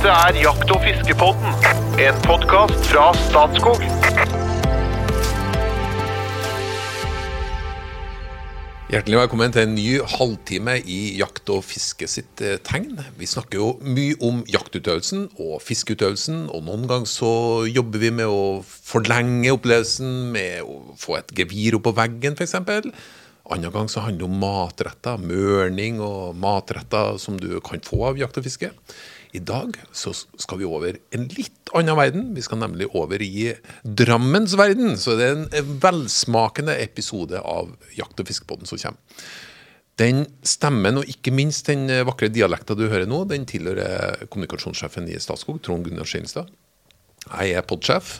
Dette er Jakt- og fiskepodden, en podkast fra Statskog. Hjertelig velkommen til en ny halvtime i Jakt og fiske sitt eh, tegn. Vi snakker jo mye om jaktutøvelsen og fiskeutøvelsen, og noen ganger så jobber vi med å forlenge opplevelsen med å få et gevir opp på veggen, f.eks. Andre gang så handler det om matretter, mørning og matretter som du kan få av jakt og fiske. I dag så skal vi over en litt annen verden. Vi skal nemlig over i Drammens verden. Så det er en velsmakende episode av Jakt- og fiskebåten som kommer. Den stemmen, og ikke minst den vakre dialekta du hører nå, den tilhører kommunikasjonssjefen i Statskog, Trond Gunnar Skeinstad. Jeg er podsjef,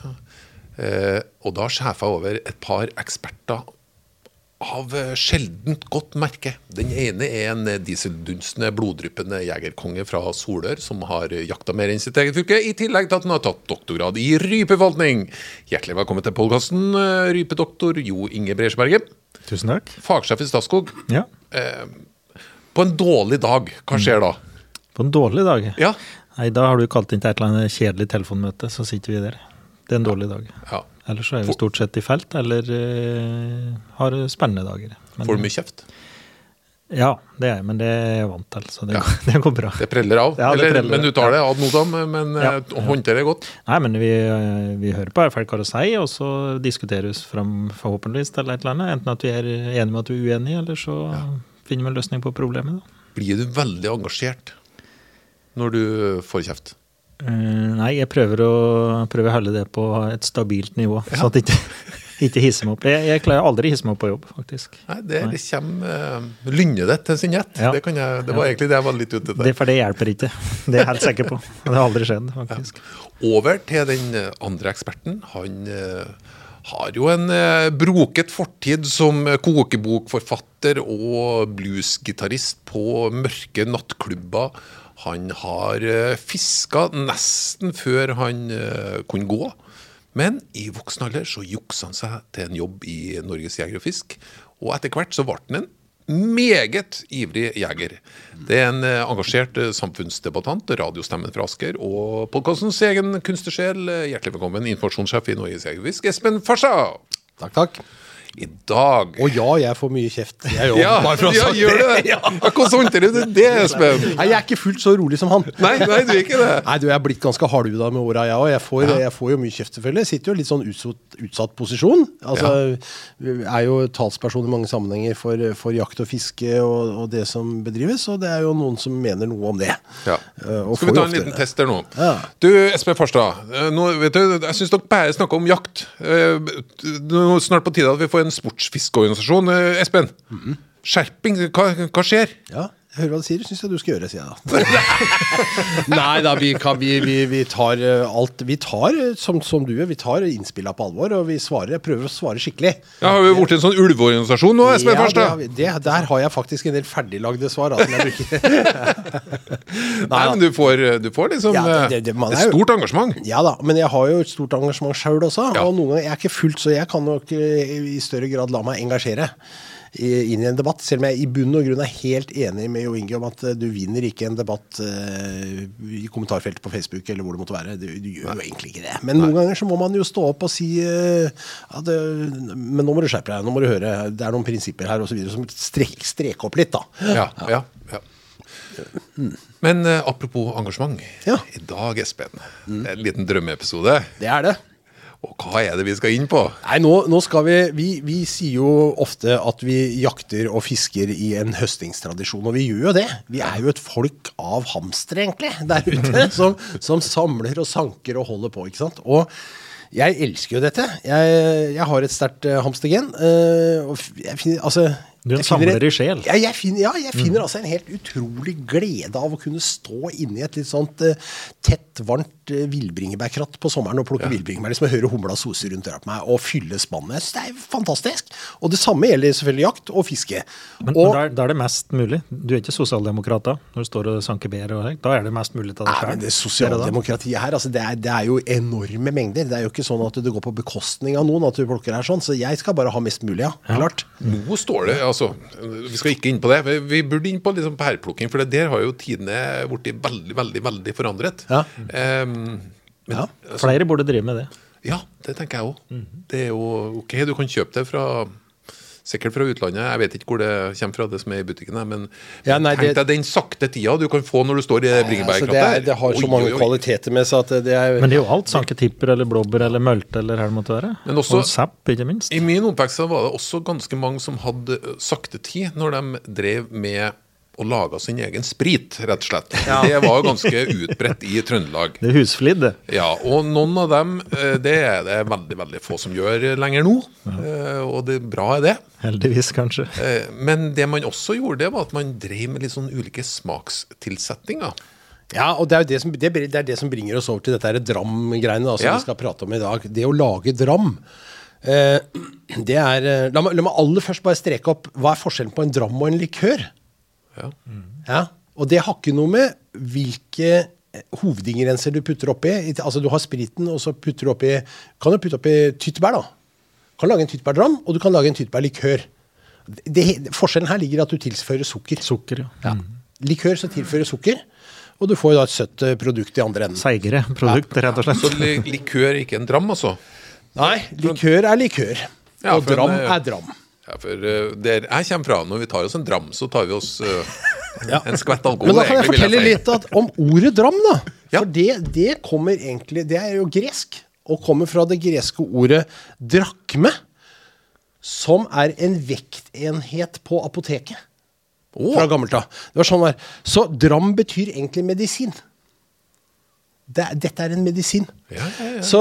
eh, og da sjefer jeg over et par eksperter av eh, sjeldent godt merke. Den ene er en dieseldunstende, bloddryppende jegerkonge fra Solør som har jakta mer enn sitt eget fylke, i tillegg til at han har tatt doktorgrad i rypeforvaltning. Hjertelig velkommen til podkasten, rypedoktor Jo Inge Bresjeberget. Tusen takk. Fagsjef i Statskog. Ja. På en dårlig dag, hva skjer da? På en dårlig dag? Ja. Nei, da har du kalt inn til et eller annet kjedelig telefonmøte, så sitter vi der. Det er en dårlig dag. ja. Ellers så er vi stort sett i felt, eller uh, har spennende dager. Men- Får du mye kjeft? Ja, det er jeg, men det er jeg vant til, så det, Ja. går, det går bra. Det preller av. Ja, det Eller, preller. men du tar det ad notam, men Ja. eh, håndterer det godt. Nei, men vi, eh, vi hører på hva folk har å si, og så diskuteres fram forhåpentligvis til et eller annet. Enten at vi er enige med at vi er uenige, eller så finner vi en løsning på problemet. Da. Blir du veldig engasjert når du får kjeft? Eh, nei, jeg prøver å, prøver å holde det på et stabilt nivå, så at ikke, ikke hisser meg opp. Jeg, jeg klarer aldri å hisse meg opp på jobb, faktisk. Nei, det, det kommer uh, lynnet ditt til sin rett. Ja. Det, kan jeg, det var egentlig det jeg var litt ute etter. Det, for det hjelper ikke. Det er jeg helt sikker på. Det har aldri skjedd, faktisk. Over til den eh, andre eksperten. Han uh, har jo en eh, broket fortid som kokebokforfatter og bluesgitarist på mørke nattklubber. Han har uh, fiska nesten før han eh, kunne gå. Men i voksen alder så juksa han seg til en jobb i Norges Jeger og Fisk. Og etter hvert så ble han en meget ivrig jeger. Det er en eh, engasjert eh, samfunnsdebattant, radiostemmen fra Asker, og podkastens egen kunstnersjel. Eh, Hjertelig velkommen, informasjonssjef i Norges Jeger og Fisk, Espen Farsa. Takk, takk. I dag Og ja, jeg får mye kjeft. Jeg. Ja, bare for å ja gjør det. det? Hvordan håndterer du det, Espen? Nei, jeg er ikke fullt så rolig som han. Nei, nei, du er ikke det. Nei, du, Jeg er blitt ganske hardhuda med åra, jeg òg. Jeg, får- jeg får jo mye kjeft, selvfølgelig. Jeg sitter jo i litt sånn utsatt, utsatt posisjon. Altså, er jo talsperson i mange sammenhenger for, for jakt og fiske og, og det som bedrives, og det er jo noen som mener noe om det. Ja. Eh, og Skal vi ta en liten test der nå? Ja. Du, Espen Farstad. eh, Nå, vet du, jeg syns dere bare snakker om jakt. Eh, Nå snart på tide at vi får en sportsfiskeorganisasjon. Espen. Espen, -hmm. skjerping. Hva, hva skjer? Ja, jeg hører hva du sier. Syns jeg du skal gjøre, sier jeg da. Nei da, vi, kan, vi, vi, vi tar eh, alt Vi tar, eh, som, som du gjør, vi tar innspillene på alvor, og vi svarer, prøver å svare skikkelig. Ja, har vi blitt en sånn ulveorganisasjon nå, Espen Ja, Farstad. Det, det, der har jeg faktisk en del ferdiglagde svar. da, som jeg bruker. Nei, men du får, du får liksom Ja, det- eh, det- det- man et stort engasjement. Ja da, men jeg har jo et stort engasjement sjøl også. Ja. Og noen ganger jeg er ikke fullt, så jeg kan nok eh, i større grad la meg engasjere inn i en debatt. Selv om jeg i bunn og grunn er helt enig med Jo Inge om at eh, du vinner ikke en debatt eh, i kommentarfeltet på Facebook eller hvor det måtte være. Du, du gjør jo egentlig ikke det. Men noen ganger så må man jo stå opp og si eh, at Men nå må du skjerpe deg, nå må du høre. Det er noen prinsipper her osv. som strek, streker opp litt, da. Ja, ja, ja. Men apropos engasjement. Ja. I dag, Espen, er en liten drømmeepisode. Det er det. Og hva er det vi skal inn på? Nei, nå, nå skal vi, vi Vi sier jo ofte at vi jakter og fisker i en høstingstradisjon, og vi gjør jo det. Vi er jo et folk av hamstere, egentlig, der ute, som, som samler og sanker og holder på, ikke sant. Og jeg elsker jo dette. Jeg, jeg har et sterkt uh, hamstergen. eh, og jeg finner, altså Du er en samler i sjel. Ja, jeg finner, ja, jeg finner altså en helt utrolig glede av å kunne stå inni et litt sånt uh, tett, varmt uh, villbringebærkratt på sommeren og plukke villbringebær liksom, høre humla sose rundt øra på meg og fylle spannet. Så Det er fantastisk. Og det samme gjelder selvfølgelig jakt og fiske. Men, og, men da, er, det mest mulig. Du er ikke sosialdemokrat da, når du står og sanker bær og. Da er det mest mulig av deg sjøl? det sosialdemokratiet her, altså det, er, det er jo enorme mengder. Det er jo ikke sånn at det går på bekostning av noen at du plukker her sånn. Så jeg skal bare ha mest mulig, ja. Klart. Nå står det altså, Vi skal ikke inn på det. Vi, burde inn på liksom pærplukking, for det der har jo tidene blitt veldig veldig, veldig forandret. Ja. Ehm, men, Ja. Flere burde drive med det. Ja, det tenker jeg òg. Det er jo ok, du kan kjøpe det fra Sikkert fra utlandet. Jeg vet ikke hvor det kommer fra, det som er i butikken. Men Ja, nei, tenk det- deg den sakte tida du kan få når du står i Altså, det, det har så Oi, mange oi, oi. kvaliteter med seg at det er Men det er jo alt. Sanketipper eller blåbær eller mølte eller hva det måtte være. Men også- Og zapp, ikke minst. I min oppvekst var det også ganske mange som hadde sakte tid når de drev med og laga sin egen sprit, rett og slett. Det var jo ganske utbredt i Trøndelag. Det er husflid, det. Ja, og noen av dem, eh, det er det veldig veldig få som gjør lenger nå. Ja. Og det bra er det. Heldigvis, kanskje. Eh, Men det man også gjorde, det var at man drev med litt sånn ulike smakstilsetninger. Ja, og det er jo det som, det, det er det som bringer oss over til dette her dram-greiene som Ja. vi skal prate om i dag. Det å lage dram. Eh, det er eh, la, meg, la meg aller først bare streke opp hva er forskjellen på en dram og en likør. Ja. Ja, Og det har ikke noe med hvilke eh, hovedingredienser du putter oppi. I- Altså Du har spriten, og så putter du oppi Kan du putte oppi tyttebær, da. Du kan lage en tyttebærdram, og du kan lage en tyttebærlikør. Det, det, forskjellen her ligger i at du tilfører sukker. Sukker, ja. Ja. Likør som tilfører sukker, og du får jo da et søtt eh, produkt i andre enden. Seigere produkt, rett og slett. Så likør er ikke en dram, altså? Nei, likør er likør. Ja, og dram er dram. Ja, for uh, der jeg kommer fra, når vi tar oss en dram, så tar vi oss uh, Ja. en skvett alkohol. Men da kan jeg fortelle litt at, om ordet dram, da. For det, det kommer egentlig Det er jo gresk, og kommer fra det greske ordet drakme. Som er en vektenhet på apoteket. Oh. Fra gammelt av. Det var sånn. Så dram betyr egentlig medisin. Det, dette er en medisin. Ja, ja, ja. Så,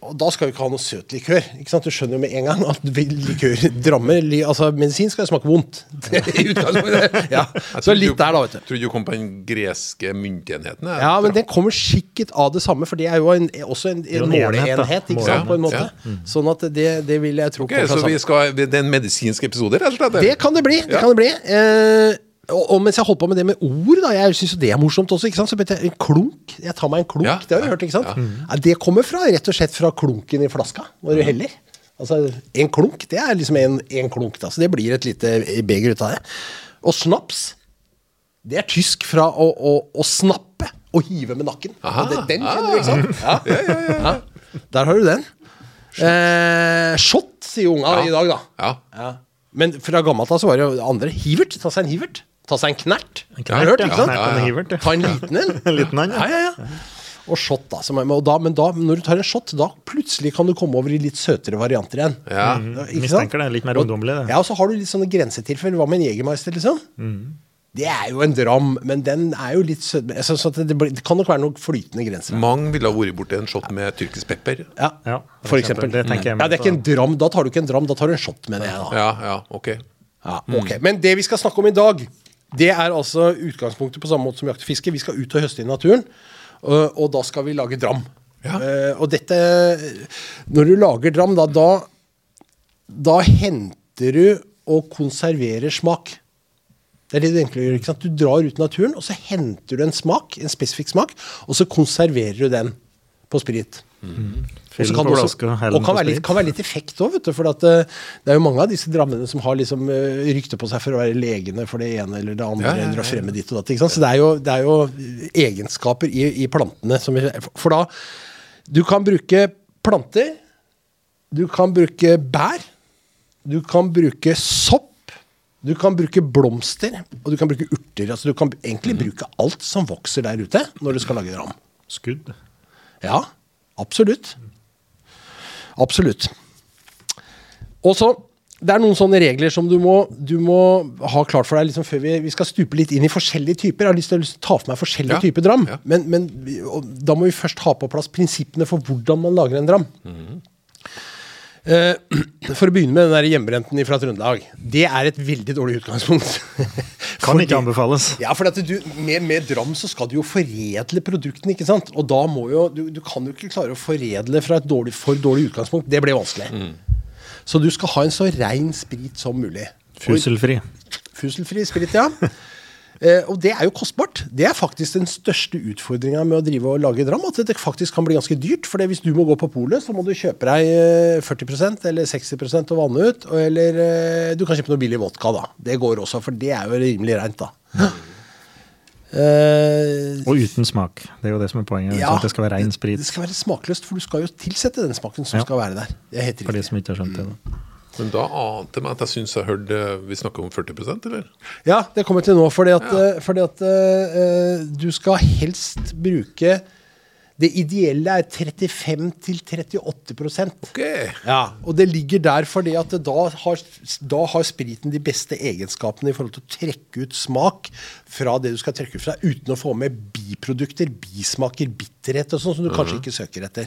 og da skal vi ikke ha noe søt likør. Ikke sant? Du skjønner jo med en gang at likør drammer li, Altså, medisin skal jo smake vondt. Ja. Så litt der, da, vet du. Trodde du kom på den greske myntenheten. Ja, Ja, men den kommer sikkert av det samme, for det er jo en, også en, en en måleenhet, ikke sant, på en måte. Ja, Sånn at det, det vil jeg tro okay, så vi skal, det er en medisinsk episode, rett og slett? Det kan det bli. det Ja. kan det bli. Eh, og, og mens jeg holdt på med det med ord, da, jeg syns jo det er morsomt også. ikke sant, så begynte jeg, En klunk. Jeg tar meg en klunk. Ja, det har du ja, hørt, ikke sant? ja. Ja, det kommer fra, rett og slett fra klunken i flaska når du heller. Altså, En klunk, det er liksom en, en klunk. da, Så det blir et lite beger ut av det. Og snaps, det er tysk fra å, å, å snappe og hive med nakken. Aha, Og det, den kjenner du, ikke sant? Ja. Ja. Der har du den. Eh, shot, sier unga Ja. i dag, da. Ja. Ja. Men fra gammelt av så var det jo andre. Hivert. Ta seg en hivert. Ta seg en knert. En knert, du hørt, ja. sant? Knert ja, ja. Ta en liten en. En liten en, ja. ja. ja, ja. Og shot, da. Som er, og da. Men da, når du tar en shot, da plutselig kan du komme over i litt søtere varianter igjen. Ja. Mm, ikke sant? Mistenker det litt mer Og- ungdommelig, det. Ja, og så har du litt sånne grensetilfeller. Hva med en Jegermeister, liksom? Mm. Det er jo en dram, men den er jo litt søt. Så, så det, blir- det kan nok være noen flytende grenser. Mange ville ha vært borti en shot med tyrkisk pepper. Ja, Ja, for eksempel. Det tenker jeg ja, det er ikke en dram. Da tar du ikke en dram, da tar du en shot, mener jeg. da. Ja, ja, ok. Ja, ok. Men det vi skal snakke om i dag, det er altså utgangspunktet på samme måte som jakt og fiske. Vi skal ut og høste i naturen, og, og da skal vi lage dram. Ja. Uh, og dette Når du lager dram, da, da, da henter du og konserverer smak. Det er det du egentlig gjør. ikke sant? Du drar ut i naturen, og så henter du en smak, en spesifikk smak, og så konserverer du den på sprit. Og Fyll kan på det også- og kan være, litt, kan være litt effekt òg, vet du. For at, eh, det er jo mange av disse drammene som har liksom uh, rykte på seg for å være legene for det ene eller det andre, Ja, ja, ja, eller å fremme ditt og datt. ikke sant? Så det er jo, det er jo egenskaper i, i plantene som For da Du kan bruke planter, du kan bruke bær, du kan bruke sopp. Du kan bruke blomster, og du kan bruke urter. altså Du kan egentlig bruke alt som vokser der ute når du skal lage dram. Skudd. Ja, absolutt. Absolutt. Og så, Det er noen sånne regler som du må, du må ha klart for deg liksom før vi, vi skal stupe litt inn i forskjellige typer. Jeg har lyst til å ta for meg forskjellige Ja, typer dram. ja. Men, men da må vi først ha på plass prinsippene for hvordan man lager en dram. Eh, for å begynne med den hjemmebrenten fra Trøndelag. Det er et veldig dårlig utgangspunkt. Kan Fordi- ikke anbefales. ja, for at du, med, med dram så skal du jo foredle produktene, ikke sant? Og da må jo, du, du kan jo ikke klare å foredle fra et dårlig, for dårlig utgangspunkt. Det blir vanskelig. Så du skal ha en så rein sprit som mulig. Fuselfri. Fuselfri sprit, ja. Eh, og det er jo kostbart. Det er faktisk den største utfordringa med å drive og lage dram. At det faktisk kan bli ganske dyrt. For hvis du må gå på polet, så må du kjøpe deg eh, 40% eller 60% og vanne ut. og- Eller eh, du kan kjøpe noe billig vodka, da. Det går også, for det er jo rimelig reint, da. Uh, Og uten smak. Det er jo det som er poenget. Ja. Det skal være ren sprit det skal være smakløst, for du skal jo tilsette den smaken som Ja. skal være der. Det er helt riktig. for de som ikke har skjønt det. Da. Men da ante meg at jeg syns jeg hørte vi snakker om 40% eller? Ja, det kommer til nå. Fordi at, ja. fordi at uh, du skal helst bruke Det ideelle er 35-38% Ok. Ja, og det ligger der fordi at da, har, da har spriten de beste egenskapene i forhold til å trekke ut smak fra det du skal trekke ut fra, uten å få med biprodukter, bismaker, bitterhet og sånn som du kanskje ikke søker etter.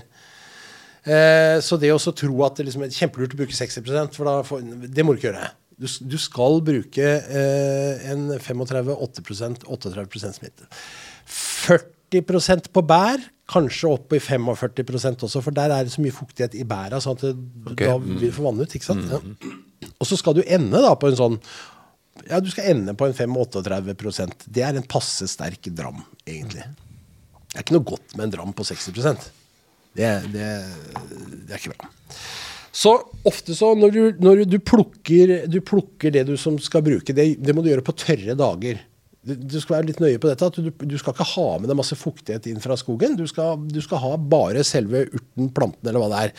Eh, så det å tro at det liksom er kjempelurt å bruke 60% for da får, det må du ikke gjøre. Du, du skal bruke eh, en 35-8% 38% smitte. 40% på bær, kanskje opp i 45% også, for der er det så mye fuktighet i bæra, sånn at det, Ok. da vil det få vann ut. ikke sant? Ja. Og så skal du ende da på en sånn Ja, du skal ende på en 5-38% Det er en passe sterk dram, egentlig. Det er ikke noe godt med en dram på 60 det, det, det er ikke bra. Så ofte så, når du, når du, plukker, du plukker det du som skal bruke, det, det må du gjøre på tørre dager. Du, du skal være litt nøye på dette, at du, du skal ikke ha med deg masse fuktighet inn fra skogen. Du skal, du skal ha bare selve urten, planten eller hva det er.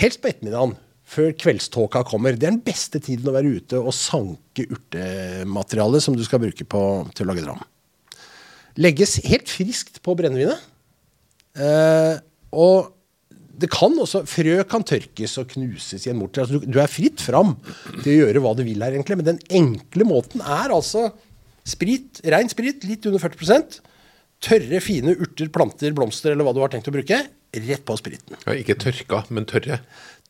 Helst på ettermiddagen, før kveldståka kommer. Det er den beste tiden å være ute og sanke urtemateriale som du skal bruke på, til å lage dram. Legges helt friskt på brennevinet. Eh, og det kan også, Frø kan tørkes og knuses i en morter. Altså, du, du er fritt fram til å gjøre hva du vil her, egentlig. Men den enkle måten er altså sprit, rein sprit, litt under 40% Tørre, fine urter, planter, blomster eller hva du har tenkt å bruke. Rett på spriten. Ja, ikke tørka, men tørre.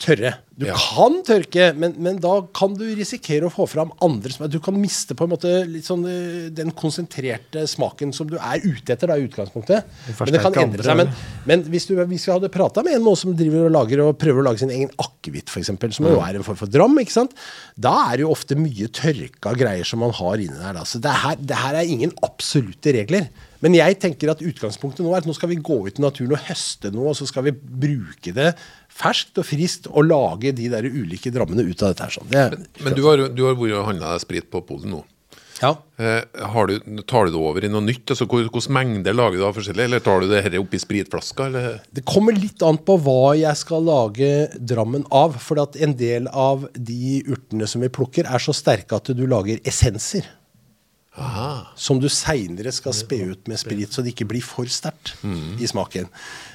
Tørre. Du Ja. kan tørke, men, men da kan du risikere å få fram andre smaker. Du kan miste på en måte sånn eh, den konsentrerte smaken som du er ute etter da, i utgangspunktet. Men det kan endre endre seg. Men, men hvis, du, hvis vi hadde prata med en nå som driver og lager og prøver å lage sin egen akevitt, f.eks., som jo er en form for dram, ikke sant? da er det jo ofte mye tørka greier som man har inni der. Da. Så det her, det her er ingen absolutte regler. Men jeg tenker at utgangspunktet nå er at nå skal vi gå ut i naturen og høste noe, og så skal vi bruke det ferskt og friskt å lage de der ulike drammene ut av dette her. Sånn. Det, Men du har, du har vært og handla sprit på Polen nå. ja. Eh, har du, tar du det over i noe nytt? Altså, hvor- Hvilken mengde lager du av forskjellig? Eller tar du det her oppi spritflaska? Eller? Det kommer litt an på hva jeg skal lage drammen av. For at en del av de urtene som vi plukker, er så sterke at du lager essenser. Som du seinere skal spe ut med sprit, så det ikke blir for sterkt i smaken.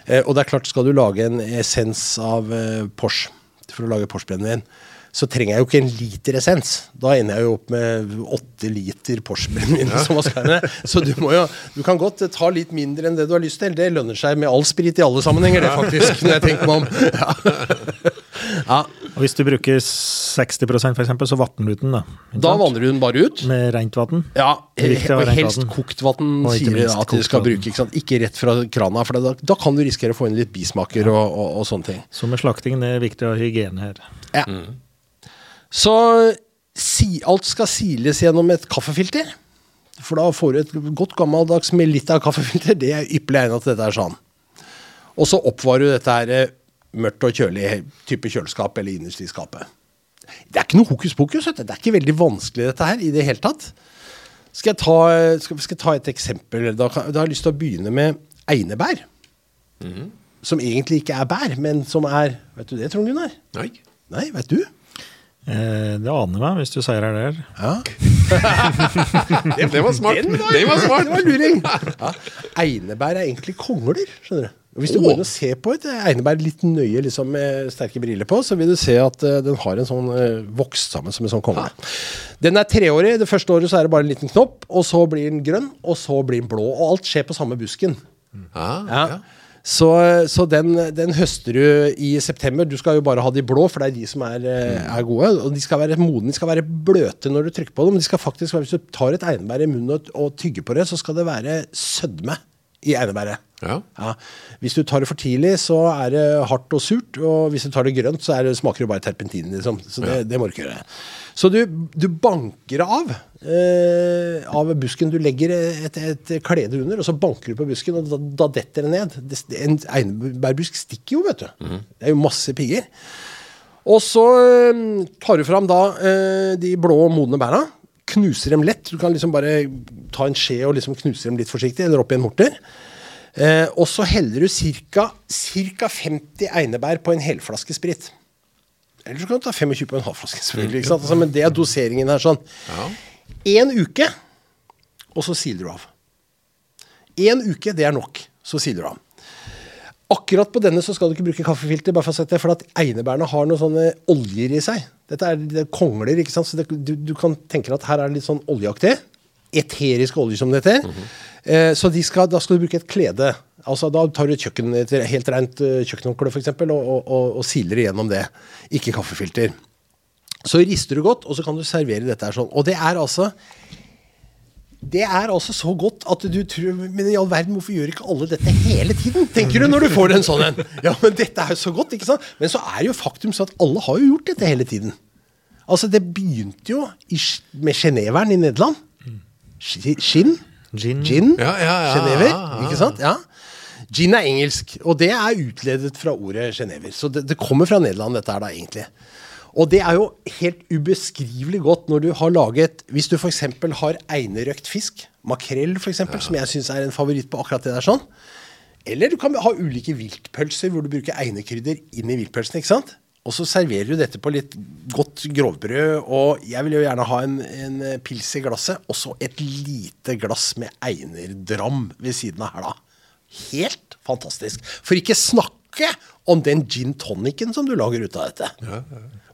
Eh, og det er klart, skal du lage en essens av eh, Porsche for å lage Porsche-brennevin, så trenger jeg jo ikke en liter essens. Da ender jeg jo opp med åtte liter Porsche-brennevin. med. Så du må jo Du kan godt eh, ta litt mindre enn det du har lyst til. Det lønner seg med all sprit i alle sammenhenger, det faktisk. når jeg tenker meg om. Ja. ja. Og hvis du bruker 60% for eksempel, så vatner du den, da. Da vanner du den bare ut. Med rent vann. Ja, Det og helst kokt vann sier de at du skal bruke. Ikke, sant? ikke rett fra krana, for da, da kan du risikere å få inn litt bismaker og, og, og sånne ting. Så med slakting det er viktig å ha hygiene her. Ja. Så si, alt skal siles gjennom et kaffefilter. For da får du et godt gammeldags Melita kaffefilter. Det er ypperlig egnet til dette er sånn. Og så oppvarer du dette her eh, mørkt og kjølig type kjøleskap eller innerst i skapet. Det er ikke noe hokus pokus. Det er ikke veldig vanskelig dette her i det hele tatt. Skal jeg ta, skal, skal jeg ta et eksempel? Da, kan- da har jeg lyst til å begynne med einebær. Som egentlig ikke er bær, men som er Vet du det, Trond Gunnar? Nei. Nei, vet du? Eh, det aner meg hvis du seirer der. Ja. Det, det var smart. Den var, Det var smart. Det var luring. Ja. Einebær er egentlig kongler, skjønner du. Hvis du går inn og ser på et einebær litt nøye liksom med sterke briller på, så vil du se at uh, den har en sånn uh, vokst sammen som en sånn kongle. Den er treårig. Det første året så er det bare en liten knopp, og så blir den grønn, og så blir den blå. Og alt skjer på samme busken. Ja, Ja. ja. Så, så den, den høster du i september. Du skal jo bare ha de blå, for det er de som er, eh, er gode. Og de skal være modne, de skal være bløte når du trykker på dem. De skal faktisk hvis du tar et einbær i munnen og, og tygger på det, så skal det være sødme i einebæret. Ja. Ja. Hvis du tar det for tidlig, så er det hardt og surt. Og hvis du tar det grønt, så det, smaker det bare terpentin. Liksom. Så det, det må du ikke gjøre. Så du, du banker av eh, av busken. Du legger et, et klede under, og så banker du på busken, og da, da detter det ned. Det, en einebærbusk stikker jo, vet du. Det er jo masse pigger. Og så eh, tar du fram da eh, de blå modne bæra. Knuser dem lett. Du kan liksom bare ta en skje og liksom knuse dem litt forsiktig, eller opp i en morter. Eh, og så heller du ca. 50 einebær på en helflaske sprit. Eller så kan du ta 25 på en halvflaske. selvfølgelig, ikke sant? Altså, men det er doseringen her. sånn. Ja. En uke, og så siler du av. En uke, det er nok. Så siler du av. Akkurat på denne så skal du ikke bruke kaffefilter, bare for å sette det, for at einebærene har noen sånne oljer i seg. Dette er, det er kongler, ikke sant? så det, du, du kan tenke deg at her er det litt sånn oljeaktig. Eterisk olje, som det heter. eh, så skal, da skal du bruke et klede. Altså Da tar du et kjøkken, et helt rent uh, kjøkkenhåndkle og, og, og, og siler igjennom det. Ikke kaffefilter. Så rister du godt, og så kan du servere dette her sånn. Og det er altså det er altså så godt at du tror Men i all verden, hvorfor gjør ikke alle dette hele tiden? Tenker du når du får en sånn en. Ja, men dette er jo så godt, ikke sant? Men så er det jo faktum så at alle har jo gjort dette hele tiden. Altså, det begynte jo i, med geneveren i Nederland. Skinn. Gin. Gin. Ja, ja, ja, Genever, ja, ja. ikke sant? Ja. Gin er engelsk, og det er utledet fra ordet genever. Så det, det kommer fra Nederland, dette her da, egentlig. Og det er jo helt ubeskrivelig godt når du har laget Hvis du f.eks. har einerøkt fisk, makrell f.eks., eksempel, som jeg syns er en favoritt på akkurat det der sånn. Eller du kan ha ulike viltpølser hvor du bruker einekrydder inn i viltpølsene. ikke sant? Og så serverer du dette på litt godt grovbrød, og jeg vil jo gjerne ha en, en pils i glasset, og så et lite glass med einerdram ved siden av her, da. Helt fantastisk. For ikke snakke om den gin tonicen som du lager ut av dette.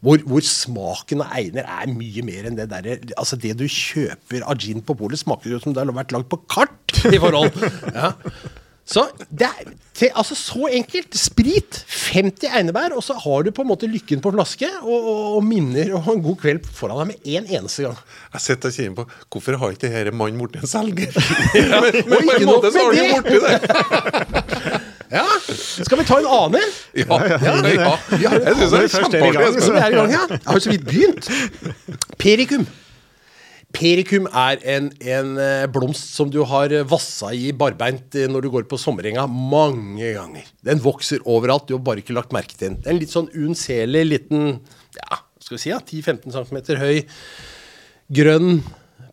Hvor, hvor smaken av einer er mye mer enn det derre Altså, det du kjøper av gin på polet, smaker jo som det har vært lagd på kart i forhold. Ja. Så det er til, altså så enkelt. Sprit, 50 einebær, og så har du på en måte lykken på flaske og, og, og minner og en god kveld foran deg med en eneste gang. Jeg sitter og kjenner på Hvorfor har ikke denne mannen blitt en selger? Og Men på en måte så har han jo borti det. Ja, Skal vi ta en annen en? Ja, ja, ja. Jeg syns det er Først er vi kjempeartig. Er i gang, ja. Jeg har så vidt begynt. Perikum. Perikum er en, en eh, blomst som du har eh, vassa i barbeint eh, når du går på sommerenga mange ganger. Den vokser overalt, du har bare ikke lagt merke til den. Det er en litt sånn unnselig liten ja, skal vi si, ja, 10-15 cm høy, grønn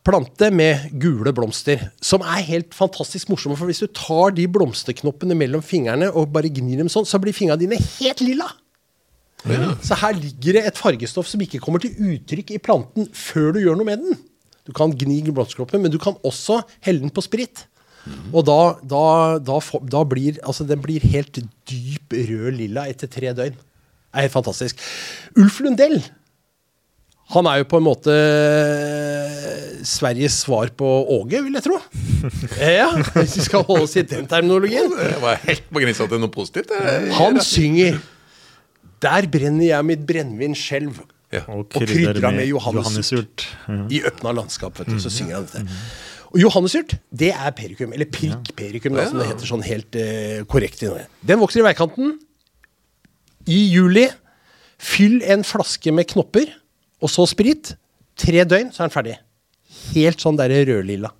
plante med gule blomster. Som er helt fantastisk morsomme, for hvis du tar de blomsterknoppene mellom fingrene og bare gnir dem sånn, så blir fingrene dine helt lilla. Så her ligger det et fargestoff som ikke kommer til uttrykk i planten før du gjør noe med den. Du kan gni blomsterknoppen, men du kan også helle den på sprit. Og da, da, da, da blir altså den blir helt dyp rød-lilla etter tre døgn. Det er helt fantastisk. Ulf Lundell han er jo på en måte Sveriges svar på Åge, vil jeg tro. Ja, Hvis vi skal holde oss i den terminologien. Det var helt på grensa til noe positivt. Han synger 'Der brenner jeg mitt brennevin skjelv'. Ja. Og Og krydra med johannesurt. johannesurt. I øpna landskap, vet du. Så synger han dette. Og johannesurt, det er perikum. Eller prikkperikum, da, som det heter sånn helt eh, korrekt i Norge. Den vokser i veikanten. I juli. Fyll en flaske med knopper, og så sprit. Tre døgn, så er den ferdig. Helt sånn der rødlilla.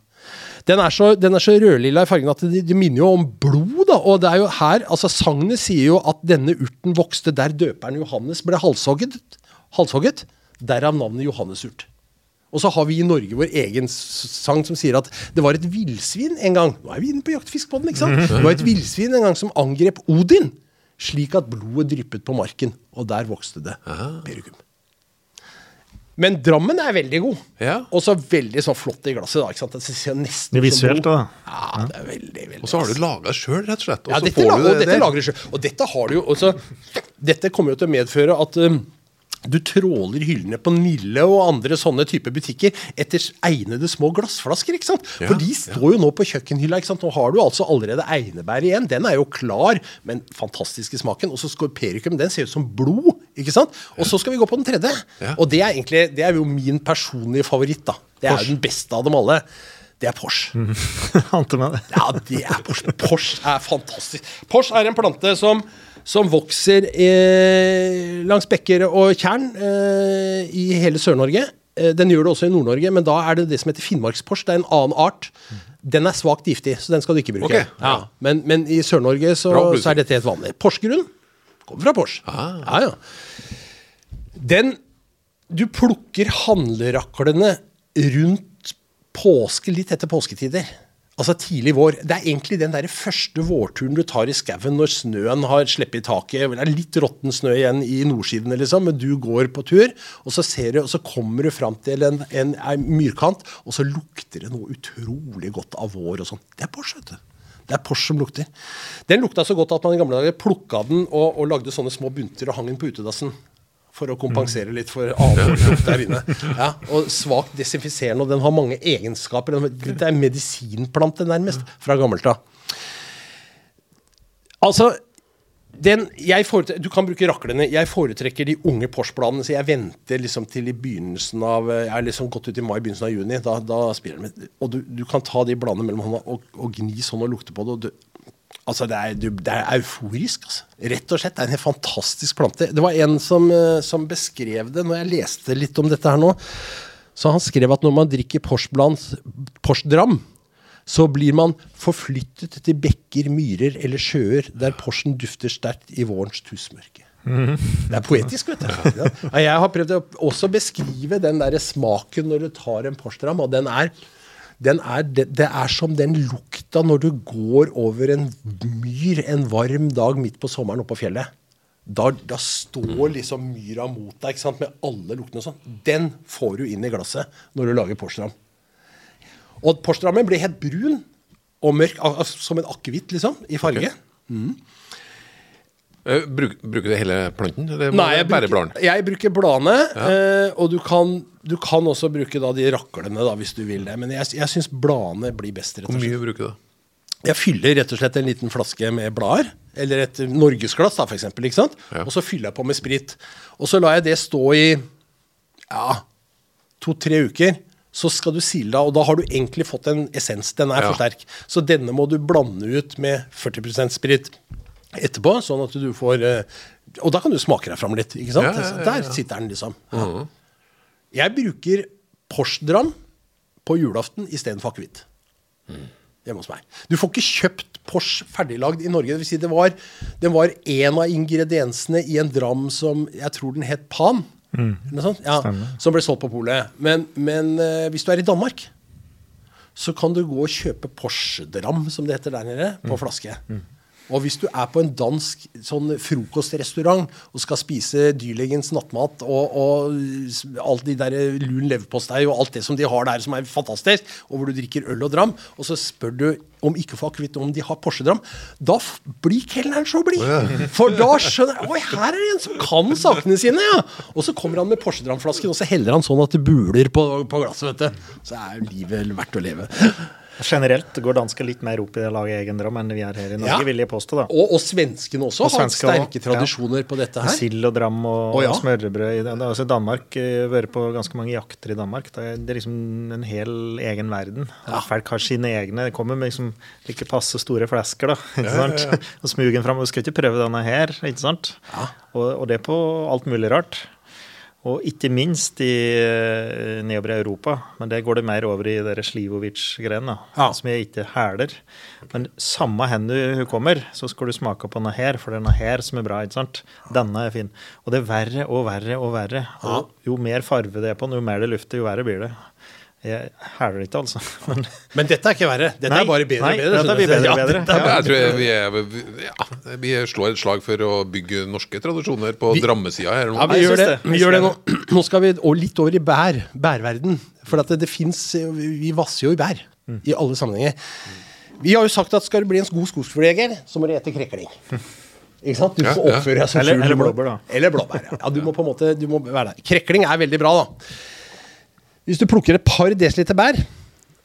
Den er, så, den er så rødlilla i fargen at det, det minner jo om blod. da, og det er jo her, altså Sagnet sier jo at denne urten vokste der døperen Johannes ble halshogget. halshogget derav navnet Johannesurt. Og så har vi i Norge vår egen sang som sier at det var et villsvin en gang Nå er vi inne på jaktfiskpodden, ikke sant? Det var et villsvin en gang som angrep Odin, slik at blodet dryppet på marken. Og der vokste det perikum. Men Drammen er veldig god. Ja. Og så veldig sånn flott i glasset. da, ikke sant? Det ser nesten Det er som visuelt, da. Ja, det er veldig, veldig Og så har du laga sjøl, rett og slett. Og ja, dette, får la- du og det dette lager du selv. Og dette har du jo også Dette kommer jo til å medføre at um, du tråler hyllene på Nille og andre sånne type butikker etter egnede små glassflasker. ikke sant? Ja, For de står jo nå på kjøkkenhylla. ikke sant? Nå har du altså allerede einebær igjen. Den er jo klar, men fantastisk i smaken. Og så skorperikum. den ser ut som blod. Ikke sant? Og så skal vi gå på den tredje. Og det er egentlig, det er jo min personlige favoritt. da. Det er jo den beste av dem alle. Det er Porsche. Ante meg det. Ja, det er Porsche. Porsche er fantastisk. Porsche er en plante som, som vokser eh, langs bekker og tjern eh, i hele Sør-Norge. Eh, den gjør det også i Nord-Norge, men da er det det som heter Finnmarksporsj. Det er en annen art. Den er svakt giftig, så den skal du ikke bruke. Okay. ja. ja. men, men i Sør-Norge så, så er dette helt vanlig. Porsgrunn kommer fra Porsche. Ah. Ja, ja. Den Du plukker handleraklene rundt påske, litt etter påsketider. Altså tidlig vår. Det er egentlig den der første vårturen du tar i skauen når snøen har sluppet taket. Det er litt råtten snø igjen i nordsidene, liksom, men du går på tur, og så, ser du, og så kommer du fram til en, en, en myrkant, og så lukter det noe utrolig godt av vår og sånn. Det er Porsche, vet du. Det er Porsche som lukter. Den lukta så godt at man i gamle dager plukka den og, og lagde sånne små bunter og hang den på utedassen. For å kompensere litt for annen lukt der inne. Ja, og Svakt desinfiserende, og den har mange egenskaper. Det er medisinplante, nærmest, fra gammelt av. Altså, den, du kan bruke raklene. Jeg foretrekker de unge Porsche-bladene, så jeg venter liksom til i begynnelsen av Jeg har liksom gått ut i mai, begynnelsen av juni. Da, da spiller de. Og du, du kan ta de bladene mellom hånda og, og gni sånn og lukte på det. og du, Altså, det er, det er euforisk, altså. Rett og slett. Det er en fantastisk plante. Det var en som, eh, som beskrev det når jeg leste litt om dette her nå. Så han skrev at når man drikker Porsche-dram, så blir man forflyttet til bekker, myrer eller sjøer der Porsen dufter sterkt i vårens tusmørke. Det er poetisk, vet du. Jeg har prøvd å også beskrive den der smaken når du tar en Porsche-dram, og den er den er, det, er som den lukta når du går over en myr en varm dag midt på sommeren oppe på fjellet. Da, da står liksom myra mot deg ikke sant, med alle luktene og sånn. Den får du inn i glasset når du lager Porsche-dram. Og Porsche-drammen blir helt brun og mørk, som en akevitt, liksom, i farge. Eh, Bruk, bruker du hele planten? Eller Nei, jeg bare bladene? jeg bruker bladene, eh, og du kan, du kan også bruke da de raklene da, hvis du vil det. Men jeg, jeg syns bladene blir best. Hvor mye bruker du da? Jeg fyller rett og slett en liten flaske med blader, eller et norgesglass da, for eksempel, ikke sant? Ja. Og så fyller jeg på med sprit. Og så lar jeg det stå i ja, to-tre uker. Så skal du sile av, og da har du egentlig fått en essens. Den er Ja. for sterk. Så denne må du blande ut med 40% sprit etterpå, sånn at du får eh, Og da kan du smake deg fram litt, ikke sant? Ja, ja. Der sitter den, liksom. Jeg bruker Porsche-dram på julaften istedenfor akevitt hjemme hos meg. Du får ikke kjøpt Porsche ferdiglagd i Norge. Det vil si det var, den var en av ingrediensene i en dram som jeg tror den het Pan. Sånt, ja, som ble solgt på polet. Men, men uh, hvis du er i Danmark, så kan du gå og kjøpe Porsche-dram, som det heter der nede, på flaske. Og hvis du er på en dansk sånn frokostrestaurant og skal spise dyrlegens nattmat og, og alt de der lun leverpostei og alt det som de har der som er fantastisk, og hvor du drikker øl og dram, og så spør du om ikke for akevitt om de har Porsche-dram, da blir kelneren så blid! For da skjønner jeg Oi, her er det en som kan sakene sine, ja! Og så kommer han med Porsche-dramflasken, og så heller han sånn at det buler på, på glasset, vet du. Så er livet verdt å leve. Generelt går dansker litt mer opp i det å lage egen drøm enn vi er her i Norge, Ja. vil jeg påstå. da. Og, og svenskene også Og har svensker sterke tradisjoner på dette her. Sild og dram og, oh, ja. og smørbrød. i Altså, Danmark eh, vært på ganske mange jakter i Danmark. Det er, det er liksom en hel egen verden. Folk har sine egne. Det kommer med liksom like passe store flasker, da. ikke sant? Og smugen fram. Du skal ikke prøve denne her, ikke sant? Og, og det på alt mulig rart. Og ikke minst i eh, nedover i Europa, men det går det mer over i Slivovic-grenen, Ja. som jeg ikke hæler. Men samme hen du kommer, så skal du smake på denne her, for det er denne her som er bra. ikke sant? Denne er fin. Og det er verre og verre og verre. Og jo mer farve det er på den, jo mer det lufter, jo verre blir det. Jeg hæler ikke, altså. Men Men dette er ikke verre. Dette Nei, er bare bedre nei, og bedre. dette bedre og bedre. er Jeg tror jeg, vi, er, ja, vi slår et slag for å bygge norske tradisjoner på drammesida her. Ja, vi gjør det. Vi gjør det nå. Nå skal vi og litt over i bær. Bærverden. For at det, det fins Vi vasser jo i bær. I alle sammenhenger. Vi har jo sagt at skal du bli en god skogsfuglejeger, så må du ete krekling. Ikke sant? Du får oppføre deg som Eller- fugl. eller blåbær, da. Eller blåbær, ja. ja. Du må på en måte du må være der. Krekling er veldig bra, da. Hvis du plukker et par desiliter bær,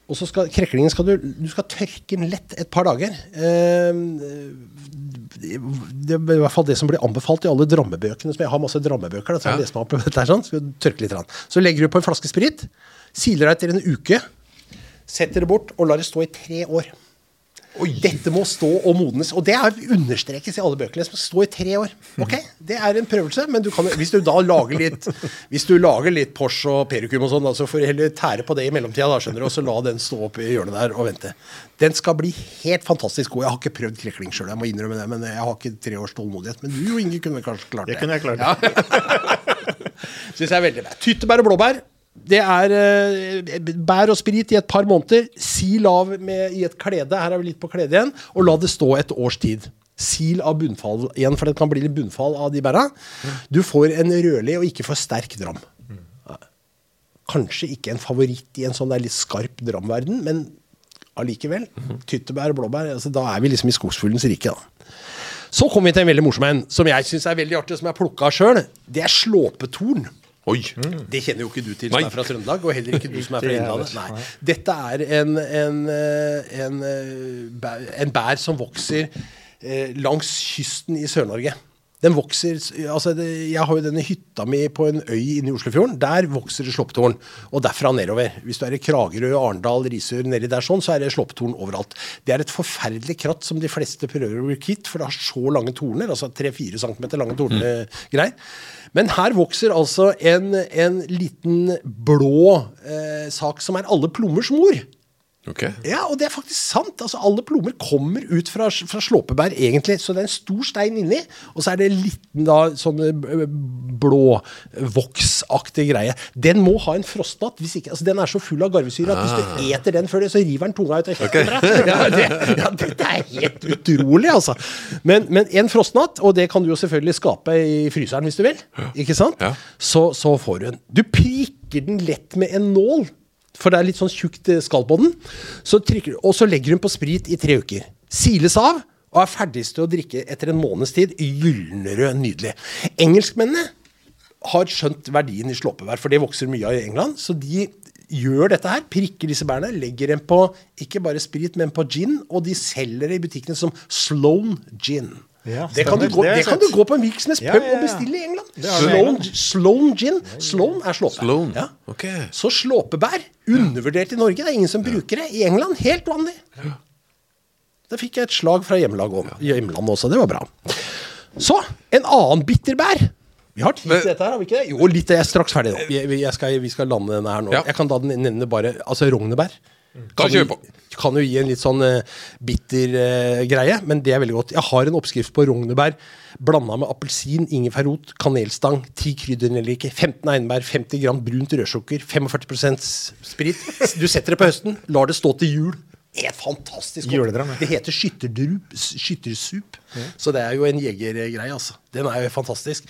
og så skal kreklingen skal du, du skal tørke den lett et par dager. Eh, det er i hvert fall det som blir anbefalt i alle drammebøkene. som Jeg har masse drammebøker. Da, så Ja. dette sånn, så, tørke litt. Så legger du på en flaske sprit. Siler deg etter en uke. setter det bort og lar det stå i tre år. Dette må stå og modnes. Og det er understrekes i alle bøkene. Det skal stå i tre år. Ok, Det er en prøvelse, men du kan, hvis du da lager litt Hvis du lager litt Porsche og Perikum og sånn, så får du heller tære på det i mellomtida, da, skjønner du, og så la den stå opp i hjørnet der og vente. Den skal bli helt fantastisk god. Jeg har ikke prøvd krekling sjøl, jeg må innrømme det, men jeg har ikke tre års tålmodighet. Men du jo, Inge, kunne kanskje klart det. Det kunne jeg klart. Syns jeg er veldig bra. Tyttebær og blåbær. Det er eh, bær og sprit i et par måneder. Sil av med, i et klede. Her er vi litt på kledet igjen. Og la det stå et års tid. Sil av bunnfall igjen, for det kan bli litt bunnfall av de bæra. Du får en rødlig og ikke for sterk dram. Kanskje ikke en favoritt i en sånn der litt skarp dramverden, men allikevel. Tyttebær og blåbær, altså, da er vi liksom i skogsfuglens rike, da. Så kommer vi til en veldig morsom en, som jeg syns er veldig artig, som jeg plukka sjøl. Det er slåpetorn. Oi. Det kjenner jo ikke du til som Nei. er fra Trøndelag, og heller ikke du som er fra Innlandet. Nei. Dette er en, en, eh, en, eh, en bær som vokser eh, langs kysten i Sør-Norge. Den vokser, altså det, Jeg har jo denne hytta mi på en øy inne i Oslofjorden. Der vokser det slåpptorn. Og derfra nedover. Hvis du er i Kragerø, Arendal, Risør, nedi der sånn, så er det slåpptorn overalt. Det er et forferdelig kratt som de fleste prøver å bli kvitt, for det har så lange torner. Altså 3-4 cm lange tornegreier. Men her vokser altså en, en liten blå eh, sak som er alle plommers mor. Ok. Ja, og det er faktisk sant. Altså, alle plommer kommer ut fra, fra slåpebær, egentlig. Så det er en stor stein inni, og så er det en liten da, sånn eh, blåvoksaktig greie. Den må ha en frostnatt. Hvis ikke, altså, den er så full av garvesyre at hvis du eter den før det, så river den tunga ut Okay. Ja, det, ja, dette er helt utrolig, altså. Men, men en frostnatt, og det kan du jo selvfølgelig skape i fryseren hvis du vil, ikke sant? Ja. Så, så får du den. Du prikker den lett med en nål. For det er litt sånn tjukt eh, skall på den. Så trykker, og så legger hun på sprit i tre uker. Siles av og er ferdig til å drikke etter en måneds tid. Gyllenrød, nydelig. Engelskmennene har skjønt verdien i slåpebær, for det vokser mye av i England. Så de gjør dette her, prikker disse bærene, legger dem på ikke bare sprit, men på gin, og de selger det i butikkene som Sloan gin. Ja, det, kan du gå, Det det kan du gå på en hvilken pub ja, ja. og bestille i England. Sloan, Sloan gin. Sloan er slåpe. Sloan. Ja. Ok. Så slåpebær, undervurdert i Norge. Det er ingen som bruker det. I England, helt vanlig. Da fikk jeg et slag fra hjemlandet også. Det var bra. Så, en annen bitterbær. Vi har tid til dette her, har vi ikke det? Jo, litt. Jeg er straks ferdig nå. Jeg, jeg skal, vi skal lande denne her nå. Ja. Jeg kan da nevne bare Altså rognebær. Da kjører vi på. Kan jo gi en litt sånn eh, bitter uh, greie, men det er veldig godt. Jeg har en oppskrift på rognebær blanda med appelsin, ingefærrot, kanelstang, 10 kryddernelliker, 15 einbær, 50 gram brunt rødsukker, 45% sprit. Du setter det på høsten, lar det stå til jul. Helt fantastisk godt. Det heter skyttersup. Så det er jo en jegergreie, altså. Den er jo fantastisk.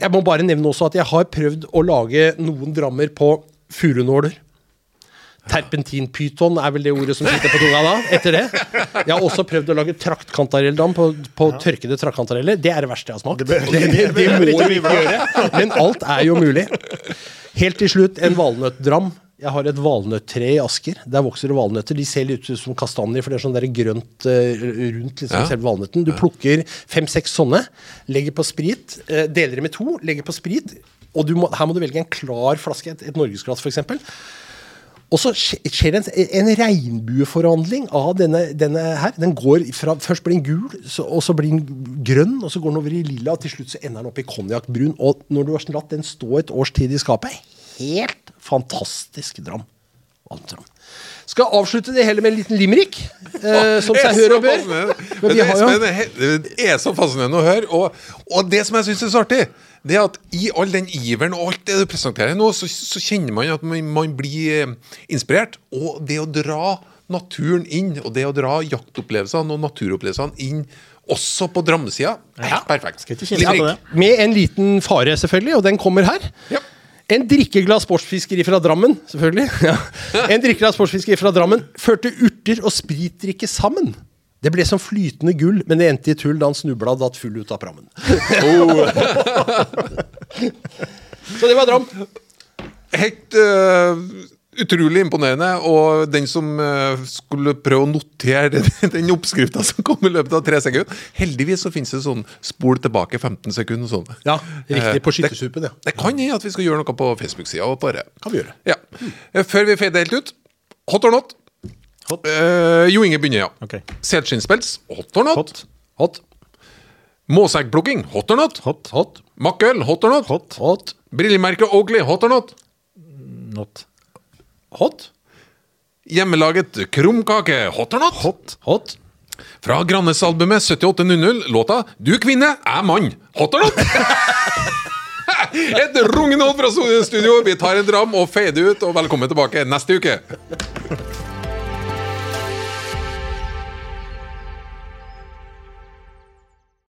Jeg må bare nevne også at jeg har prøvd å lage noen drammer på furunåler. Terpentinpyton er vel det ordet som sitter på tunga da, etter det. Jeg har også prøvd å lage traktkantarelldam på, på tørkede traktkantareller. Det er det verste jeg har smakt. Det, det, det, må vi ikke gjøre. Men alt er jo mulig. Helt til slutt en valnøttdram. Jeg har et valnøttre i Asker. Der vokser det valnøtter. De ser litt ut som kastanjer, for det er sånn der grønt eh, rundt liksom, Ja. selve valnøtten. Du plukker fem-seks sånne, legger på sprit, eh, deler dem i to, legger på sprit. Og du må, her må du velge en klar flaske, et, et norgesglass f.eks. Og så skjer en, en regnbueforvandling av denne, denne her. Den går fra, Først blir den gul, så, og så blir den grønn, og så går den over i lilla, og til slutt så ender den opp i konjakkbrun. Og når du har latt den stå et års tid i skapet, helt fantastisk dram. Valmtram. Skal avslutte det hele med en liten limerick, eh, som seg hør og bør. Men vi Det har som jo er- Det er så fascinerende å høre. Og, og det som jeg syns er så artig, det er at i all den iveren og alt det du presenterer nå, så, så kjenner man at man, man blir eh, inspirert. Og det å dra naturen inn, og det å dra jaktopplevelsene og naturopplevelsene inn også på Drammesida, helt perfekt. Skal ikke kimse av det. Med en liten fare, selvfølgelig, og den kommer her. Ja. En drikkeglad sportsfisker fra Drammen, selvfølgelig. Ja. En drikkeglad sportsfisker fra Drammen førte urter og spritdrikke sammen. Det ble som flytende gull, men det endte i tull da han snubla og datt full ut av prammen. Så det var Dram. Helt øh, utrolig imponerende. Og den som øh, skulle prøve å notere den, oppskrifta som kom i løpet av tre sekunder Heldigvis så finnes det sånn spol tilbake 15 sekunder. Sånn. Ja, riktig. På Eh, skyttersupen, ja. Det, det kan hende at vi skal gjøre noe på Facebook-sida. og Kan vi gjøre. Ja. Eh, Før vi fader helt ut, hot or not? Hot. Eh, jo Inge begynner, ja. Okay. Selskinnspels, hot or not? Hot. Hot. Måseggplukking, hot or not? Hot. Hot. Makkøl, hot or not? Hot. Hot. Brillemerket Oakley, hot or not? Not. Hot. Hjemmelaget krumkake, hot or not? Hot. Hot. Fra Grannes-albumet 7800, låta 'Du kvinne, er mann', hot or not? Et rungende hot fra studio. Vi tar en dram og fader ut, og velkommen tilbake neste uke.